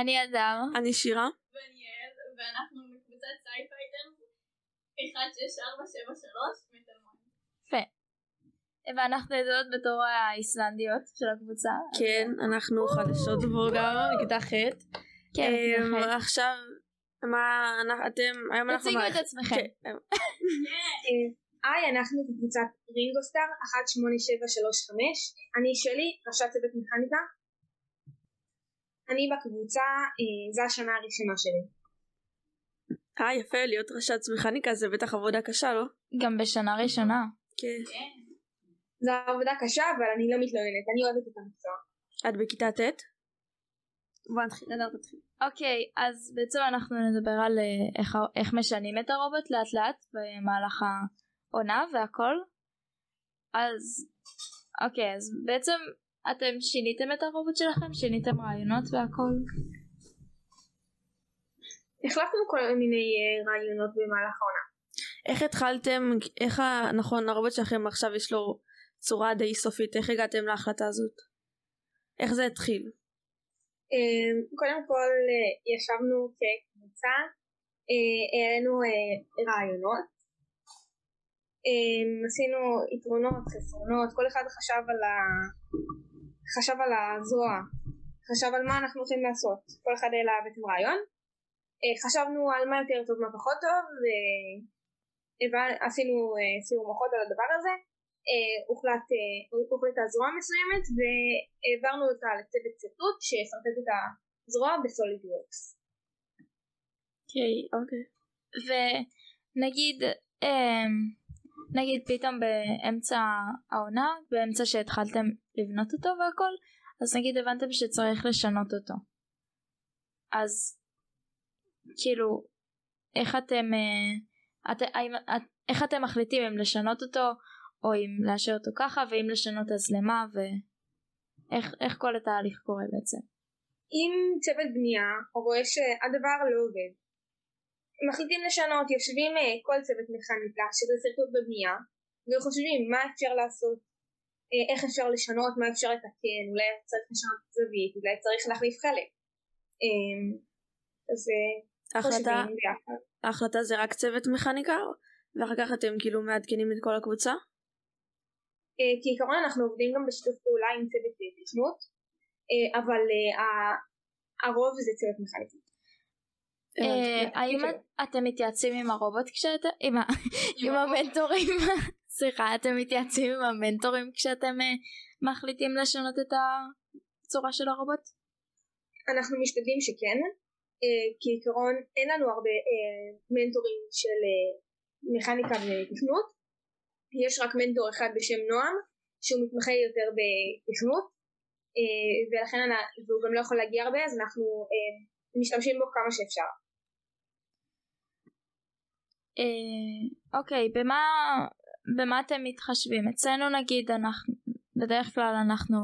אני אדם. אני שירה. ואני יעל, ואנחנו מקבוצת Scifighters 16473 מתל מונד. יפה. ואנחנו ידועות בתור האיסלנדיות של הקבוצה. כן, אנחנו חדשות גם, מכיתה ח'. כן, אמ, בכיתה ח'. עכשיו, מה, אנחנו- אתם, היום אנחנו... תציגו את עצמכם. כן, היום. היי, אנחנו בקבוצת רינגוסטאר 18735, אני שלי, ראשת צוות מכניקה. אני בקבוצה, אה, זו השנה הראשונה שלי. אה, יפה, להיות ראשת מכניקה זה בטח עבודה קשה, לא? גם בשנה ראשונה. כן. זו עבודה קשה, אבל אני לא מתלוננת, אני אוהבת את המקצוע. את בכיתה ט'? בוא נתחיל, נדבר תתחיל. אוקיי, אז בעצם אנחנו נדבר על אה, איך, איך משנים את הרובוט לאט לאט במהלך העונה והכל. אז אוקיי, אז בעצם אתם שיניתם את הרובוט שלכם? שיניתם רעיונות והכל? החלפנו כל מיני אה, רעיונות במהלך העונה. איך התחלתם, איך ה... נכון, הרובוט שלכם עכשיו יש לו צורה די סופית, איך הגעתם להחלטה הזאת? איך זה התחיל? אה, קודם כל אה, ישבנו כקבוצה, אה, העלינו רעיונות, אה, עשינו יתרונות, חסרונות, כל אחד חשב על, ה... חשב על הזרוע, חשב על מה אנחנו הולכים לעשות, כל אחד העלה בעצם רעיון, אה, חשבנו על מה יותר טוב מה פחות טוב, ועשינו אה, סיור מוחות על הדבר הזה, אה, הוחלט, אה, הוחלטה זרוע מסוימת והעברנו אותה לצוות ציטוט שישרטט את הזרוע בסוליד וורקס. אוקיי. אוקיי. ונגיד, אמ, נגיד פתאום באמצע העונה, באמצע שהתחלתם לבנות אותו והכל, אז נגיד הבנתם שצריך לשנות אותו. אז כאילו, איך אתם, אה, את, את, איך אתם מחליטים אם לשנות אותו, או אם לאשר אותו ככה, ואם לשנות אז למה, ואיך איך כל התהליך קורה בעצם. אם צוות בנייה רואה שהדבר לא עובד, מחליטים לשנות, יושבים אה, כל צוות מכניקה שזה שרטוט בבנייה וחושבים מה אפשר לעשות, אה, איך אפשר לשנות, מה אפשר לתקן, אולי צריך לשנות את זווית, אולי צריך להחליף חלק. אה, אז אה, ההחלטה, חושבים ביחד. ההחלטה זה רק צוות מכניקה? ואחר כך אתם כאילו מעדכנים את כל הקבוצה? כעיקרון אנחנו עובדים גם בשיתוף פעולה עם צוות תכנות, אבל הרוב זה צוות מכניקה. אה. האם כן. אתם מתייעצים עם הרובוט כשאתם, עם המנטורים, סליחה, אתם מתייעצים עם המנטורים כשאתם אה, מחליטים לשנות את הצורה של הרובוט? אנחנו משתדלים שכן, אה, כעיקרון אין לנו הרבה מנטורים של מכניקה ותכנות, יש רק מנטור אחד בשם נועם שהוא מתמחה יותר בתכנות ולכן והוא גם לא יכול להגיע הרבה אז אנחנו משתמשים בו כמה שאפשר. אה, אוקיי, במה, במה אתם מתחשבים? אצלנו נגיד אנחנו, בדרך כלל אנחנו,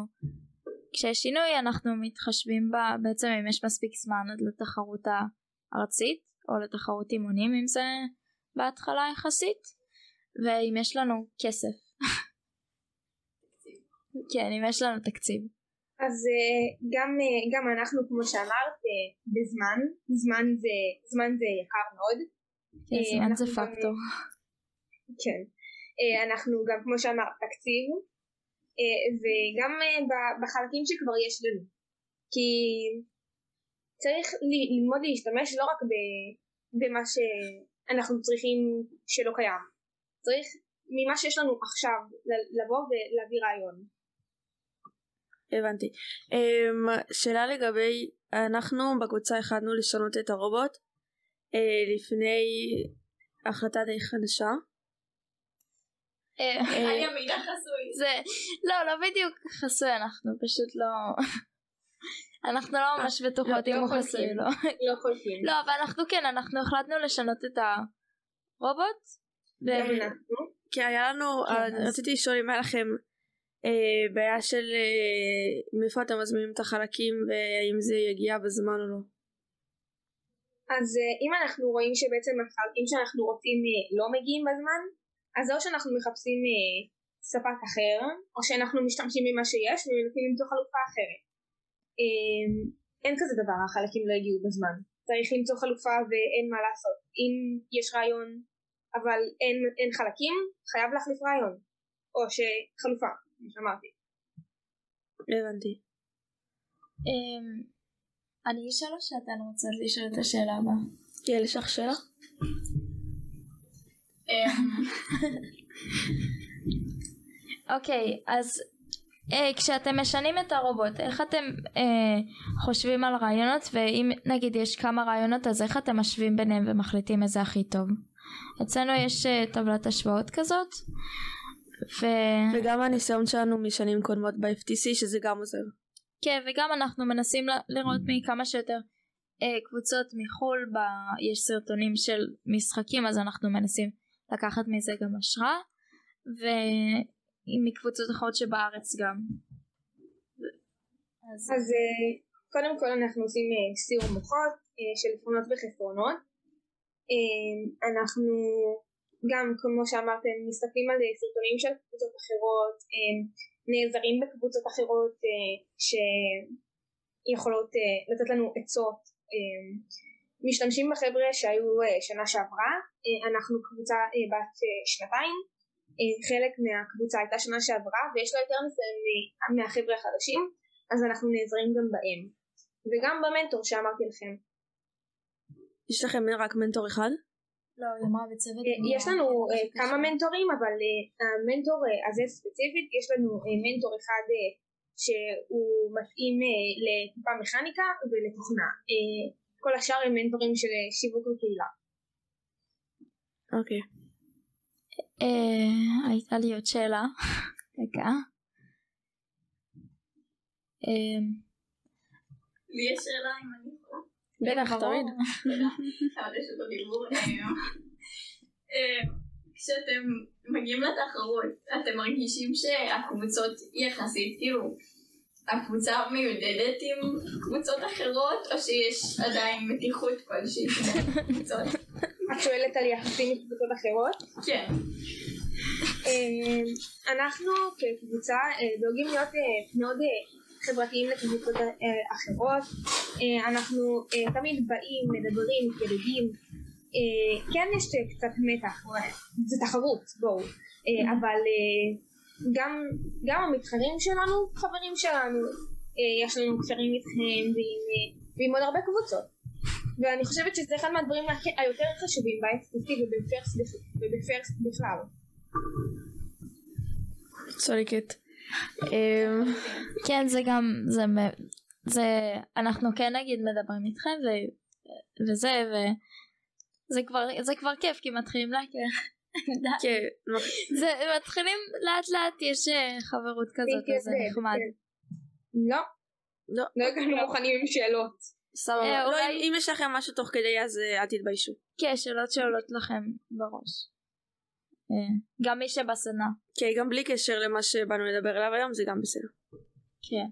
כשיש שינוי אנחנו מתחשבים בה, בעצם אם יש מספיק זמן עד לתחרות הארצית, או לתחרות אימונים אם זה בהתחלה יחסית, ואם יש לנו כסף. כן, אם יש לנו תקציב. אז אה, גם, אה, גם אנחנו כמו שאמרת אה, בזמן, זמן זה, זמן זה יקר מאוד. אה, זמן זה פקטור. כן. אה, אנחנו גם כמו שאמרת תקציב אה, וגם בחלקים שכבר יש לנו. כי צריך ללמוד להשתמש לא רק במה שאנחנו צריכים שלא קיים. צריך ממה שיש לנו עכשיו לבוא ולהביא רעיון. הבנתי. Um, שאלה לגבי, אנחנו בקבוצה החלטנו לשנות את הרובוט לפני החלטה די חדשה. אה, היה מידע חסוי. זה לא לא בדיוק חסוי אנחנו פשוט לא אנחנו לא ממש בטוחות לא- אם לא הוא. חסוי או לא לא חולקים. לא אבל אנחנו כן אנחנו החלטנו לשנות את הרובוט אנחנו. כי היה לנו, כן, אה, רציתי לשאול אם היה לכם אה, בעיה של אה, מאיפה אתם מזמינים את החלקים והאם זה יגיע בזמן או לא. אז אה, אם אנחנו רואים שבעצם החלקים שאנחנו רוצים אה, לא מגיעים בזמן, אז או שאנחנו מחפשים אה, ספק אחר, או שאנחנו משתמשים במה שיש ומנסים למצוא חלופה אחרת. אה, אין כזה דבר החלקים לא הגיעו בזמן צריך למצוא חלופה ואין מה לעשות אם יש רעיון אבל אין, אין חלקים חייב להחליף רעיון או שחלופה כמו שאמרתי הבנתי. אמ, אני אשאל או שאתן רוצות לשאול את השאלה הבאה? יעל יש לך שאלה? אוקיי, אז אה, כשאתם משנים את הרובוט, איך אתם אה, חושבים על רעיונות, ואם נגיד יש כמה רעיונות, אז איך אתם משווים ביניהם ומחליטים איזה הכי טוב? אצלנו יש אה, טבלת השוואות כזאת, ו... וגם הניסיון שלנו משנים קודמות ב-FTC שזה גם עוזר. כן, וגם אנחנו מנסים לראות מכמה שיותר אה, קבוצות מחו"ל, ב... יש סרטונים של משחקים, אז אנחנו מנסים לקחת מזה גם השראה, ומקבוצות אחרות שבארץ גם. אז אז אה, קודם כל אנחנו עושים אה, סיור מוחות אה, של יתרונות וחסרונות אנחנו גם כמו שאמרתם מסתכלים על סרטונים של קבוצות אחרות נעזרים בקבוצות אחרות אה, שיכולות אה, לתת לנו עצות. אה, משתמשים בחבר'ה שהיו שנה שעברה. אנחנו קבוצה בת שנתיים. חלק מהקבוצה הייתה שנה שעברה ויש לה יותר ניסיון מהחבר'ה החדשים אז אנחנו נעזרים גם בהם. וגם במנטור שאמרתי לכם. יש לכם רק מנטור אחד? לא, היא אמרה בצוות. אה, יש לנו אה, כמה מנטורים אבל אה, המנטור הזה ספציפית יש לנו מנטור אחד שהוא מתאים לטיפה מכניקה ולתוכנה כל השאר הם מנטורים של שיווק וקהילה אוקיי. הייתה לי עוד שאלה. רגע. לי יש שאלה אם אני. בטח. תמיד. אה, אה, כשאתם מגיעים לתחרות, אתם מרגישים שהקבוצות יחסית, כאילו, הקבוצה מיודדת עם קבוצות אחרות, או שיש עדיין מתיחות כלשהי בין קבוצות? את שואלת על יחסים עם קבוצות אחרות כן. אה, אנחנו כקבוצה דואגים להיות מאוד חברתיים לקבוצות אה, אחרות. אה, אנחנו אה, תמיד באים, מדברים, אה, כן יש קצת מתח, זה תחרות בואו. אה, אבל גם, גם המתחרים שלנו חברים שלנו. יש לנו קשרים איתכם ועם, ועם עוד הרבה קבוצות. ואני חושבת שזה אחד מהדברים היותר חשובים ב-FTC ובפרס בכ- ובפרס בכלל. צודקת. אמ, כן, זה גם, זה, זה, אנחנו כן נגיד מדברים איתכם ו, וזה, וזה כבר, זה כבר כיף כי מתחילים להכיר. כן, זה מתחילים לאט לאט יש אה, חברות כזאת אז זה נחמד. כן. לא, לא, לא הגענו מוכנים עם שאלות סבבה. אה, לא, אם יש לכם משהו תוך כדי אז אה, אל תתביישו. כן, שאלות שעולות לכם בראש. אה, גם מי שבסדנה. כן, גם בלי קשר למה שבאנו לדבר עליו היום זה גם בסדר. כן.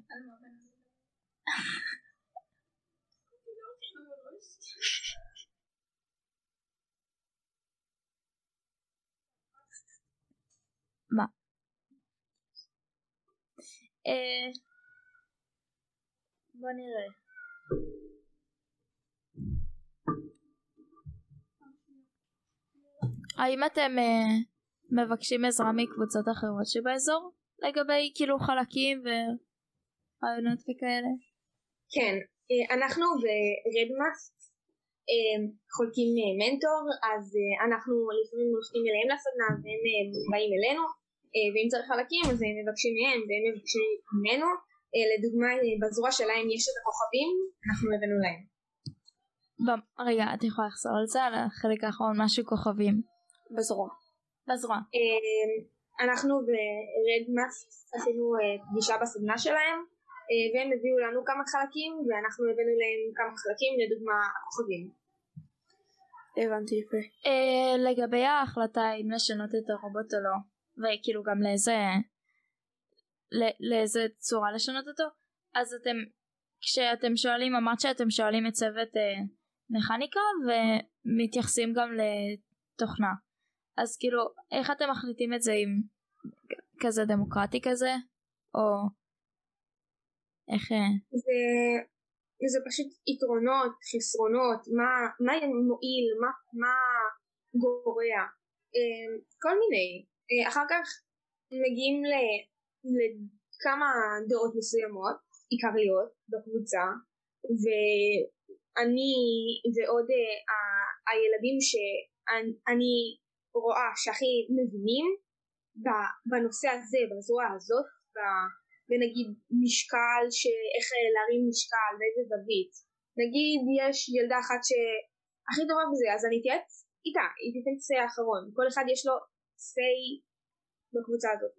מה? אה, בוא נראה. האם אתם אה, מבקשים עזרה מקבוצות אחרות שבאזור? לגבי כאילו חלקים ורעיונות וכאלה? כן, אה, אנחנו ורדמאסט אה, חולקים מנטור, אז אה, אנחנו לפעמים הולכים אליהם לסדנה והם באים אלינו, ואם צריך חלקים אז הם מבקשים מהם והם מבקשים ממנו. לדוגמה בזרוע שלהם יש את הכוכבים, אנחנו הבאנו להם. רגע, את יכולה לחזור על זה? על החלק האחרון משהו כוכבים. בזרוע. בזרוע. אה, אנחנו ורדמאסט עשינו אה, פגישה בסדנה שלהם אה, והם הביאו לנו כמה חלקים ואנחנו הבאנו להם כמה חלקים לדוגמה הכוכבים. הבנתי יפה. אה, לגבי ההחלטה אם לשנות את הרובוט או לא, וכאילו גם לאיזה, לא- לאיזה צורה לשנות אותו, אז אתם, כשאתם שואלים, אמרת שאתם שואלים את צוות מכניקה ומתייחסים גם לתוכנה. אז כאילו, איך אתם מחליטים את זה עם כזה דמוקרטי כזה? או איך... אה, זה זה פשוט יתרונות, חסרונות, מה, מה מועיל, מה, מה גורע, אה, כל מיני. אה, אחר כך מגיעים ל, לכמה דעות מסוימות, עיקריות, בקבוצה, ואני ועוד אה, הילדים שאני רואה שהכי מבינים בנושא הזה, בזרוע הזאת, ונגיד משקל, איך להרים משקל, באיזה זווית. נגיד יש ילדה אחת שהכי טובה בזה, אז אני אתייעץ איתה, היא תיתן סיי האחרון. כל אחד יש לו סיי בקבוצה הזאת.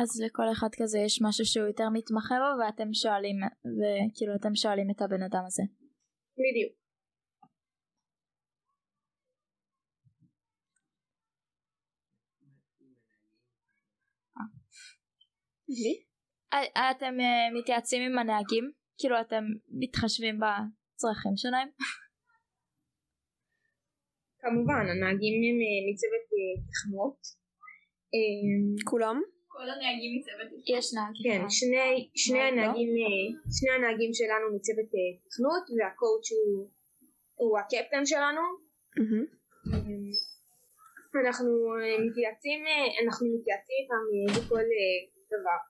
אז לכל אחד כזה יש משהו שהוא יותר מתמחה בו ואתם שואלים, וכאילו אתם שואלים את הבן אדם הזה. בדיוק. אה, אתם אה, מתייעצים עם הנהגים? כאילו אתם מתחשבים בצרכים שלהם? כמובן, הנהגים הם אה, מצוות תחמות. כולם? כל הנהגים מצוות תכנות. יש נהג כן, שני לא? הנהגים שני הנהגים שלנו מצוות תכנות והקואוצ' הוא הקפטן שלנו. אנחנו מתייעצים, אנחנו מתייעצים איתם בכל דבר.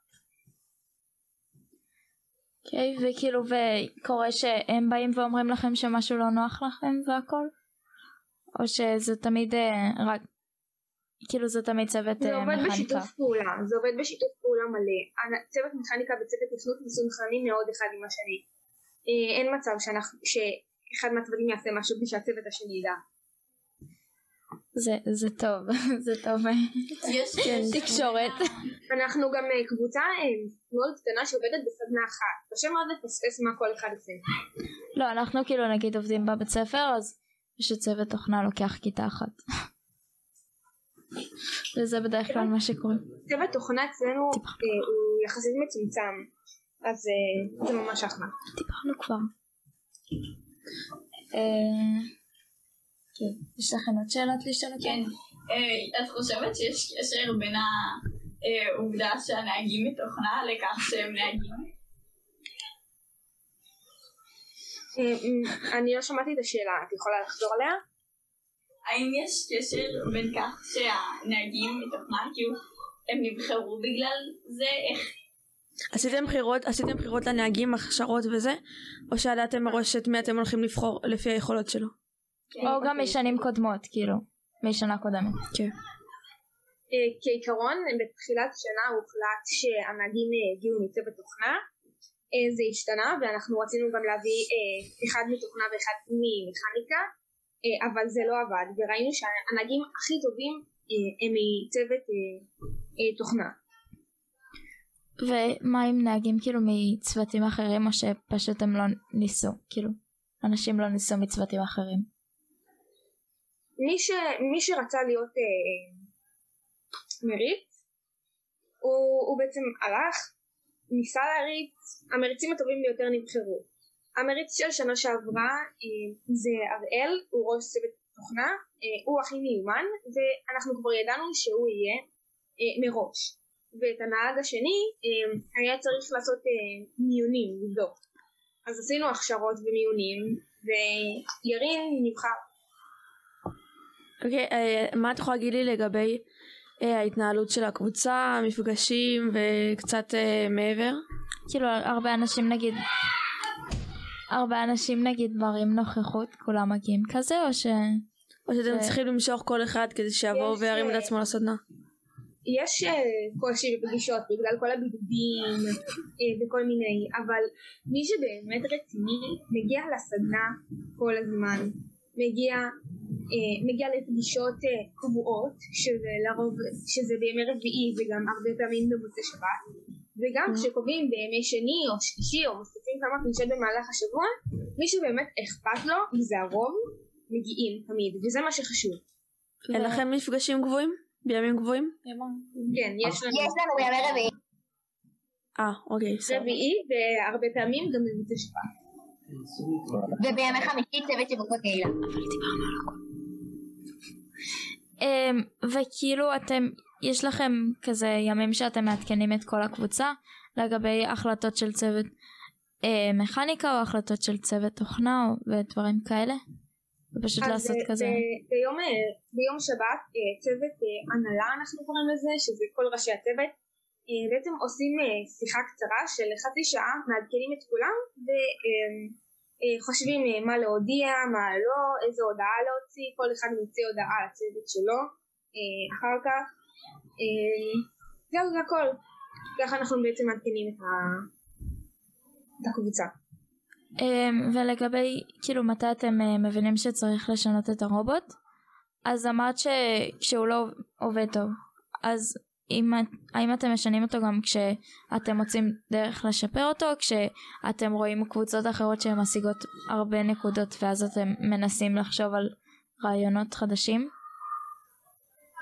אוקיי, okay, וכאילו וקורה שהם באים ואומרים לכם שמשהו לא נוח לכם והכל? או שזה תמיד אה, רק כאילו זה תמיד צוות מכניקה? זה עובד. בשיתוף פעולה, זה עובד בשיתוף פעולה מלא. צוות מכניקה וצוות תכנות מסונכרנים מאוד אחד עם השני. אה, אין מצב שאנחנו, שאחד מהצוותים יעשה משהו בלי שהצוות השני ידע. זה, זה טוב, זה טוב, כן, תקשורת. אנחנו גם אה, קבוצה אה, מאוד קטנה שעובדת בסדנה אחת, קשה מאוד לפספס מה כל אחד עושה. לא, אנחנו כאילו נגיד עובדים בבית ספר, אז פשוט צוות תוכנה לוקח כיתה אחת. וזה בדרך כלל מה שקורה. צוות תוכנה אצלנו אה, הוא יחסית מצומצם, אז זה ממש אחלה. דיברנו כבר. כן. יש לכם עוד שאלות לשאול אותי? כן. אה, את חושבת שיש קשר בין העובדה שהנהגים מתוכנה לכך שהם נהגים? אה, אני לא שמעתי את השאלה, את יכולה לחזור עליה? האם יש קשר בין כך שהנהגים מתוכנה, כאילו, הם נבחרו בגלל זה? איך? עשיתם בחירות, עשיתם בחירות לנהגים, הכשרות וזה? או שידעתם מראש את מי אתם הולכים לבחור לפי היכולות שלו? או גם משנים קודמות, כאילו, משנה קודמת. כן. אה, כעיקרון, בתחילת השנה הוחלט שהנהגים הגיעו מצוות תוכנה. אה, זה השתנה ואנחנו רצינו גם להביא אה, אחד מתוכנה ואחד ממכניקה, אבל זה לא עבד, וראינו שהנהגים הכי טובים הם מצוות תוכנה. ומה עם נהגים כאילו מצוותים אחרים או שפשוט הם לא ניסו, כאילו, אנשים לא ניסו מצוותים אחרים? מי, ש, מי שרצה להיות אה, מריץ הוא, הוא בעצם הלך, ניסה להריץ, המריצים הטובים ביותר נבחרו. המריץ של שנה שעברה אה, זה אראל, הוא ראש צוות תוכנה, אה, הוא הכי מיומן ואנחנו כבר ידענו שהוא יהיה אה, מראש. ואת הנהג השני אה, היה צריך לעשות אה, מיונים, לבדוק. אז עשינו הכשרות ומיונים וירין נבחר אוקיי, אה, מה את יכולה להגיד לי לגבי אה, ההתנהלות של הקבוצה, המפגשים וקצת אה, מעבר? כאילו הרבה אנשים נגיד הרבה אנשים נגיד מראים נוכחות כולם מגיעים כזה או ש... או שאתם צריכים למשוך כל אחד כדי שיבואו וירים את עצמו לסדנה? יש קושי בפגישות בגלל כל הבידודים וכל מיני אבל מי שבאמת רציני מגיע לסדנה כל הזמן מגיע אה, מגיע לפגישות אה, קבועות שזה לרוב שזה בימי רביעי וגם הרבה פעמים במוצאי שבת וגם mm-hmm. כשקובעים בימי שני או שלישי או מוסיפים כמה פגישות במהלך השבוע מי שבאמת אכפת לו וזה הרוב מגיעים תמיד וזה מה שחשוב. אין לכם מפגשים גבוהים? בימים גבוהים? כן יש לנו. יש לנו בימי רביעי. אה אוקיי. רביעי והרבה פעמים גם במוצאי שבת. ובימי חמישי צוות שיווק בקהילה. אמ, וכאילו אתם, יש לכם כזה ימים שאתם מעדכנים את כל הקבוצה לגבי החלטות של צוות. אה, מכניקה או החלטות של צוות תוכנה או- ודברים כאלה? ופשוט אז, לעשות אה, כזה. ביום, אה, ביום שבת צוות אה, הנהלה אנחנו קוראים לזה שזה כל ראשי הצוות בעצם עושים אה, שיחה קצרה של חצי שעה מעדכנים את כולם וחושבים מה להודיע מה לא איזה הודעה להוציא כל אחד מוציא הודעה לצוות שלו אה, אחר כך אה, זהו זה הכל. ככה אנחנו בעצם מעדכנים את הקבוצה. אמ, ולגבי כאילו מתי אתם אה, מבינים שצריך לשנות את הרובוט? אז אמרת. שהוא לא עובד טוב. אז אם... האם אתם משנים אותו גם כשאתם מוצאים דרך לשפר אותו או כשאתם רואים קבוצות אחרות שהן משיגות הרבה נקודות ואז אתם מנסים לחשוב על רעיונות חדשים?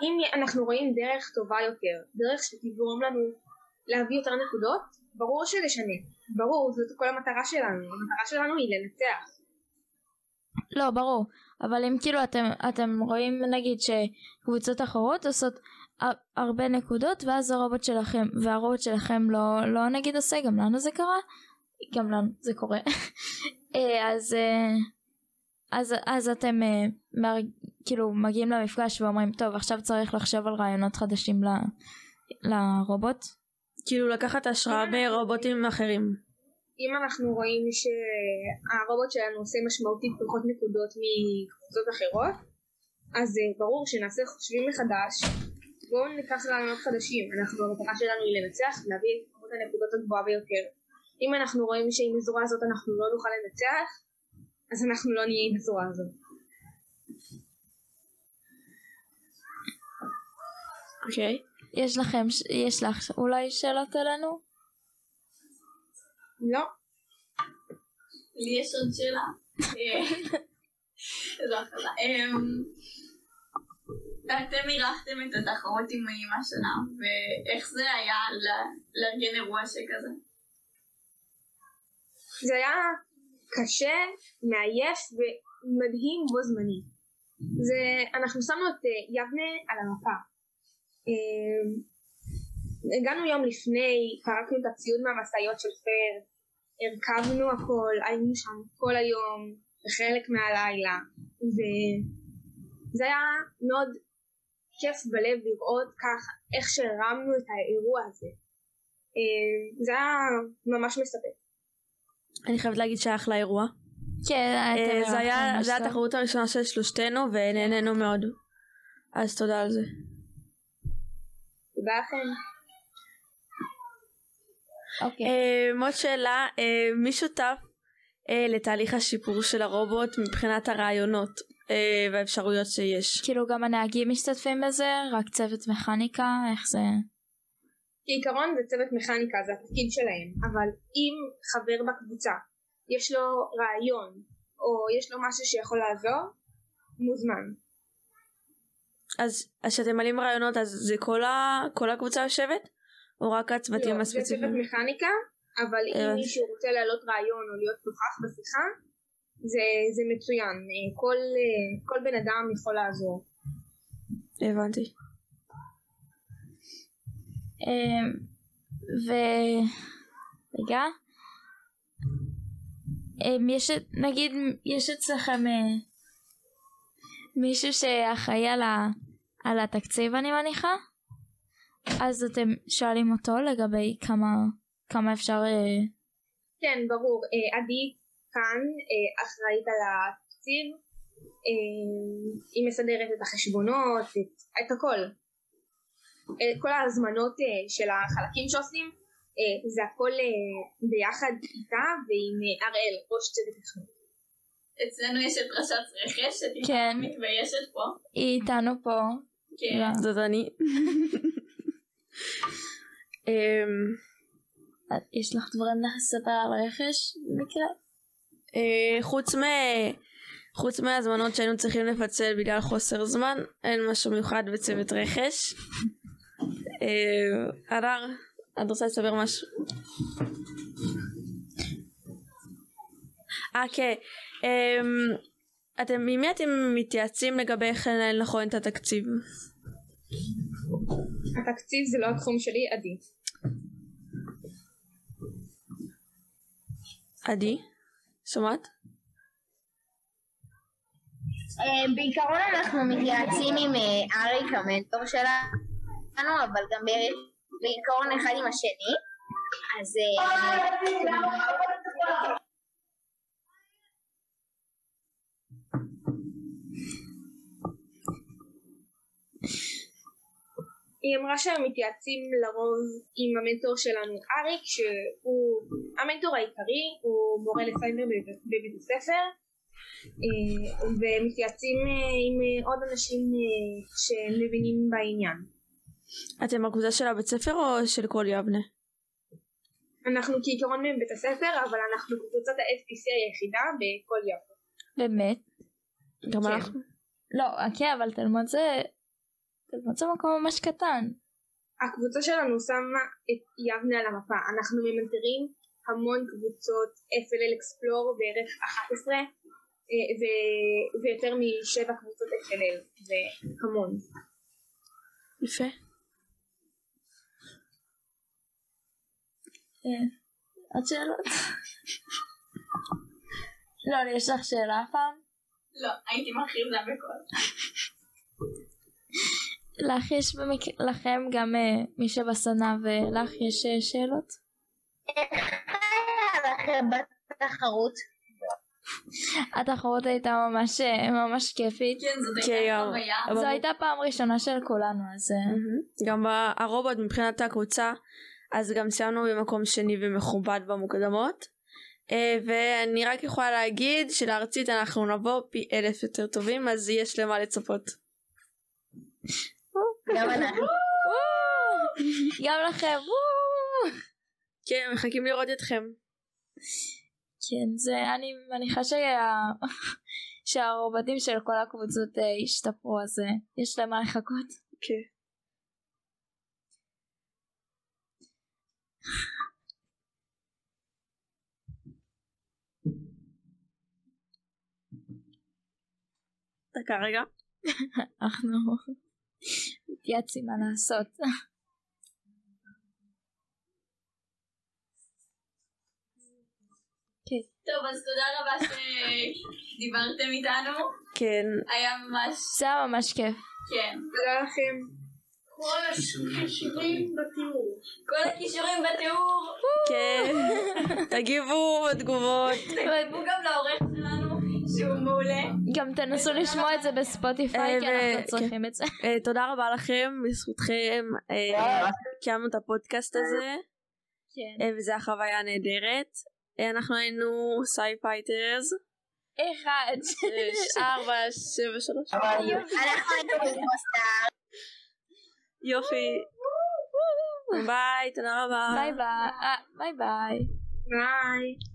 אם אנחנו רואים דרך טובה יותר, דרך שתגרום לנו להביא יותר נקודות, ברור שנשנה. ברור, זאת כל המטרה שלנו. המטרה שלנו היא לנצח. לא ברור אבל אם כאילו אתם אתם רואים נגיד שקבוצות אחרות עושות הרבה נקודות ואז הרובוט שלכם והרובוט שלכם לא לא נגיד עושה גם לנו זה קרה. גם לנו זה קורה. אה, אז אה, אז אז אתם אה, מר, כאילו מגיעים למפגש ואומרים טוב עכשיו צריך לחשוב על רעיונות חדשים ל, לרובוט. כאילו לקחת השראה ברובוטים אחרים. אם אנחנו רואים שהרובוט שלנו עושה משמעותית פחות נקודות מקבוצות אחרות, אז אה, ברור שנעשה חושבים מחדש, בואו ניקח רעיונות חדשים. אנחנו, המטרה שלנו היא לנצח ולהביא את כמות הנקודות הגבוהה ביותר. אם אנחנו רואים שעם הזרוע הזאת אנחנו לא נוכל לנצח, אז אנחנו לא נהיה עם הזרוע הזאת. אוקיי. יש לכם יש לך אולי שאלות אלינו? לא. לי יש עוד שאלה. אה, זו התחלה. אמ, אתם אירחתם את התחרות עם האמא השנה, ואיך זה היה לארגן אירוע שכזה? זה היה קשה, מעייף ומדהים בו זמנית. זה, אנחנו שמנו את אה, יבנה על המפה. אה, הגענו יום לפני, פרקנו את הציוד מהמשאיות של פר, הרכבנו הכל, היינו שם כל היום, וחלק מהלילה, וזה היה מאוד כיף בלב לראות ככה איך שהרמנו את האירוע הזה. אה, זה היה ממש מספק. אני חייבת להגיד שהיה אחלה אירוע. כן אה, זה היה. התחרות הראשונה של שלושתנו ונהנינו מאוד. אז תודה על זה. תודה לכם. אוקיי אה, עוד שאלה, מי שותף לתהליך השיפור של הרובוט מבחינת הרעיונות והאפשרויות שיש? כאילו גם הנהגים משתתפים בזה רק צוות מכניקה איך זה כעיקרון זה צוות מכניקה, זה התפקיד שלהם, אבל אם חבר בקבוצה יש לו רעיון או יש לו משהו שיכול לעזור, מוזמן. אז אז כשאתם מעלים רעיונות אז זה כל ה- כל הקבוצה יושבת? או רק הצוותים לא, זה צוות הספציפיים? מכניקה, אבל אם הבנתי. מישהו רוצה להעלות רעיון או להיות נוכח בשיחה, זה, זה מצוין. אה, כל, אה, כל בן אדם יכול לעזור. הבנתי. אמ, ו... רגע. אמ, יש נגיד יש אצלכם אה, מישהו שאחראי על, ה... על התקציב אני מניחה? אז אתם שואלים אותו לגבי כמה, כמה אפשר כן, ברור. עדי כאן אה, אחראית על התקציב, אה, היא מסדרת את החשבונות, את, את הכל. אה, כל ההזמנות של החלקים שעושים, זה הכל ביחד איתה ועם אראל, ראש צוות תכנון. אצלנו יש את ראשת רכש, שאת כן. מתביישת פה. היא איתנו פה. כן. זאת אני. אמ, יש לך דברים לספר על רכש במקרה? אה, חוץ מ... חוץ מהזמנות שהיינו צריכים לפצל בגלל חוסר זמן, אין משהו מיוחד בצוות רכש. אה, הדר, את רוצה לספר משהו? אה, כן. אמ, אתם, עם מי אתם מתייעצים לגבי איך לנהל נכון את התקציב? התקציב זה לא התחום שלי, עדי. עדי, שומעת? אה, בעיקרון אנחנו מתייעצים עם אה, אריק המנטור שלנו, אבל גם בעיקרון אחד עם השני. אז היא אמרה שהם מתייעצים לרוב עם המנטור שלנו אריק שהוא המנטור העיקרי הוא מורה לסייבר בבית הספר אה, ומתייעצים אה, עם אה, עוד אנשים שמבינים בעניין. אתם הקבוצה של הבית ספר או של כל יבנה? אנחנו כעיקרון מבית הספר אבל אנחנו קבוצת ה-FPC היחידה בכל יום. באמת? גם כן. אנחנו. לא, כן, אבל תלמוד זה... זה מקום ממש קטן. הקבוצה שלנו שמה את יבנה על המפה. אנחנו ממנטרים המון קבוצות FLL Explore בערך 11 אה, ו- ויותר משבע קבוצות FLL זה המון. יפה. כן. עוד שאלות? לא, יש לך שאלה פעם? לא, הייתי מכריזה בקול. לך יש במק... לכם גם אה, מי שבסדנה ולך יש אה, שאלות? איך היה לכם בתחרות? התחרות הייתה ממש אה, ממש כיפית. כן, זאת כן, הייתה גם. חוויה. אבל- זו הייתה פעם ראשונה של כולנו אז. גם הרובוט מבחינת הקבוצה אז גם סיימנו במקום שני ומכובד במוקדמות ואני רק יכולה להגיד שלארצית אנחנו נבוא פי אלף יותר טובים אז יש למה לצפות. גם אנחנו. גם לכם! כן מחכים לראות אתכם. כן זה אני מניחה שה... שהרובוטים של כל הקבוצות אה, השתפרו אז אה, יש להם מה לחכות. כן. דקה רגע. אנחנו מתייעצים מה לעשות. טוב, אז תודה רבה שדיברתם איתנו. כן. היה ממש, זה היה ממש כיף. כן. תודה לכם. כל הכישורים בתיאור. כל הכישורים בתיאור. כן. תגיבו בתגובות. תכתבו גם לעורך שלנו, שהוא מעולה. גם תנסו לשמוע את זה בספוטיפיי אה, כי אנחנו צריכים את זה. אה, תודה רבה לכם בזכותכם אה, קיימנו את הפודקאסט הזה כן. וזו החוויה נהדרת. אנחנו היינו סי פייטרס. אחד. ארבע שבע שלוש. אנחנו היינו בגוסטה. יופי. ביי תודה רבה. ביי ביי. ביי ביי. ביי.